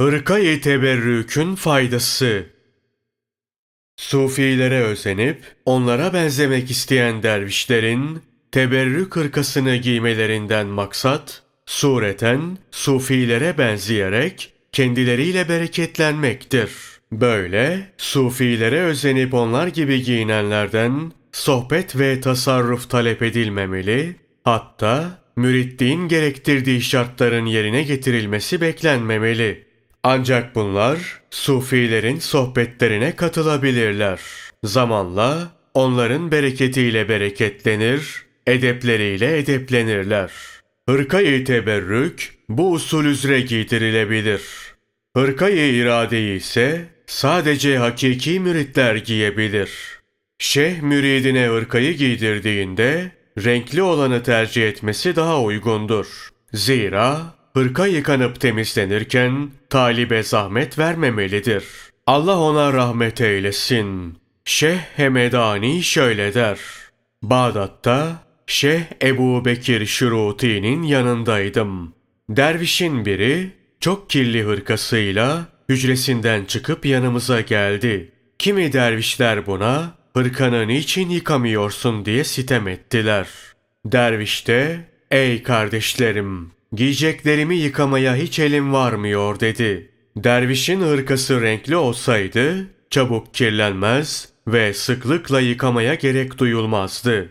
Hırkayı teberrükün faydası Sufilere özenip onlara benzemek isteyen dervişlerin teberrük hırkasını giymelerinden maksat sureten sufilere benzeyerek kendileriyle bereketlenmektir. Böyle sufilere özenip onlar gibi giyinenlerden sohbet ve tasarruf talep edilmemeli, hatta müritliğin gerektirdiği şartların yerine getirilmesi beklenmemeli. Ancak bunlar sufilerin sohbetlerine katılabilirler. Zamanla onların bereketiyle bereketlenir, edepleriyle edeplenirler. Hırkayı teberrük bu usul üzere giydirilebilir. Hırkayı iradeyi ise sadece hakiki müritler giyebilir. Şeyh müridine hırkayı giydirdiğinde renkli olanı tercih etmesi daha uygundur. Zira hırka yıkanıp temizlenirken talibe zahmet vermemelidir. Allah ona rahmet eylesin. Şeyh Hemedani şöyle der. Bağdat'ta Şeyh Ebu Bekir Şuruti'nin yanındaydım. Dervişin biri çok kirli hırkasıyla hücresinden çıkıp yanımıza geldi. Kimi dervişler buna hırkanı niçin yıkamıyorsun diye sitem ettiler. Derviş de ey kardeşlerim giyeceklerimi yıkamaya hiç elim varmıyor dedi. Dervişin hırkası renkli olsaydı çabuk kirlenmez ve sıklıkla yıkamaya gerek duyulmazdı.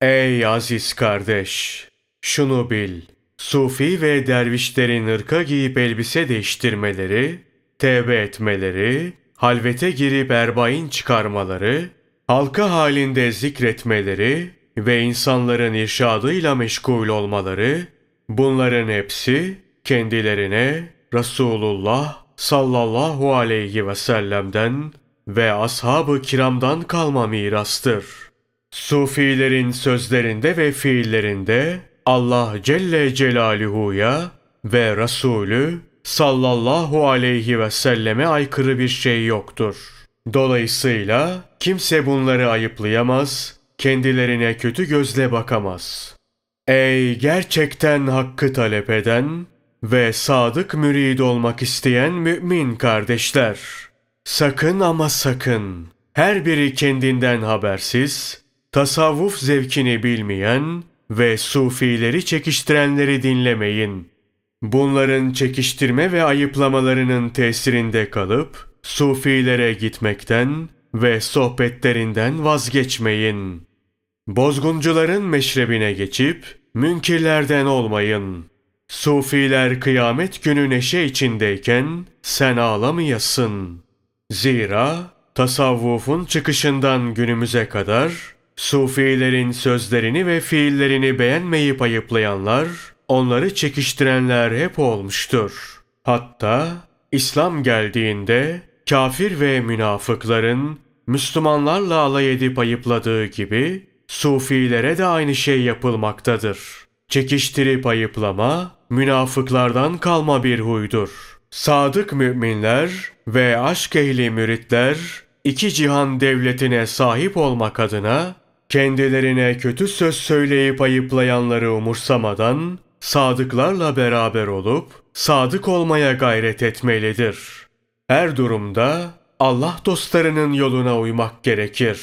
Ey aziz kardeş! Şunu bil. Sufi ve dervişlerin ırka giyip elbise değiştirmeleri, tevbe etmeleri, halvete girip erbain çıkarmaları, halka halinde zikretmeleri ve insanların irşadıyla meşgul olmaları, bunların hepsi kendilerine Resulullah sallallahu aleyhi ve sellem'den ve ashab-ı kiramdan kalma mirastır. Sufilerin sözlerinde ve fiillerinde Allah Celle Celaluhu'ya ve Resulü sallallahu aleyhi ve selleme aykırı bir şey yoktur. Dolayısıyla kimse bunları ayıplayamaz, kendilerine kötü gözle bakamaz. Ey gerçekten hakkı talep eden ve sadık mürid olmak isteyen mümin kardeşler! Sakın ama sakın her biri kendinden habersiz, tasavvuf zevkini bilmeyen ve sufileri çekiştirenleri dinlemeyin. Bunların çekiştirme ve ayıplamalarının tesirinde kalıp sufilere gitmekten ve sohbetlerinden vazgeçmeyin. Bozguncuların meşrebine geçip münkirlerden olmayın. Sufiler kıyamet günü neşe içindeyken sen ağlamayasın. Zira tasavvufun çıkışından günümüze kadar Sufilerin sözlerini ve fiillerini beğenmeyip ayıplayanlar, onları çekiştirenler hep olmuştur. Hatta İslam geldiğinde kafir ve münafıkların Müslümanlarla alay edip ayıpladığı gibi Sufilere de aynı şey yapılmaktadır. Çekiştirip ayıplama münafıklardan kalma bir huydur. Sadık müminler ve aşk ehli müritler iki cihan devletine sahip olmak adına kendilerine kötü söz söyleyip ayıplayanları umursamadan sadıklarla beraber olup sadık olmaya gayret etmelidir. Her durumda Allah dostlarının yoluna uymak gerekir.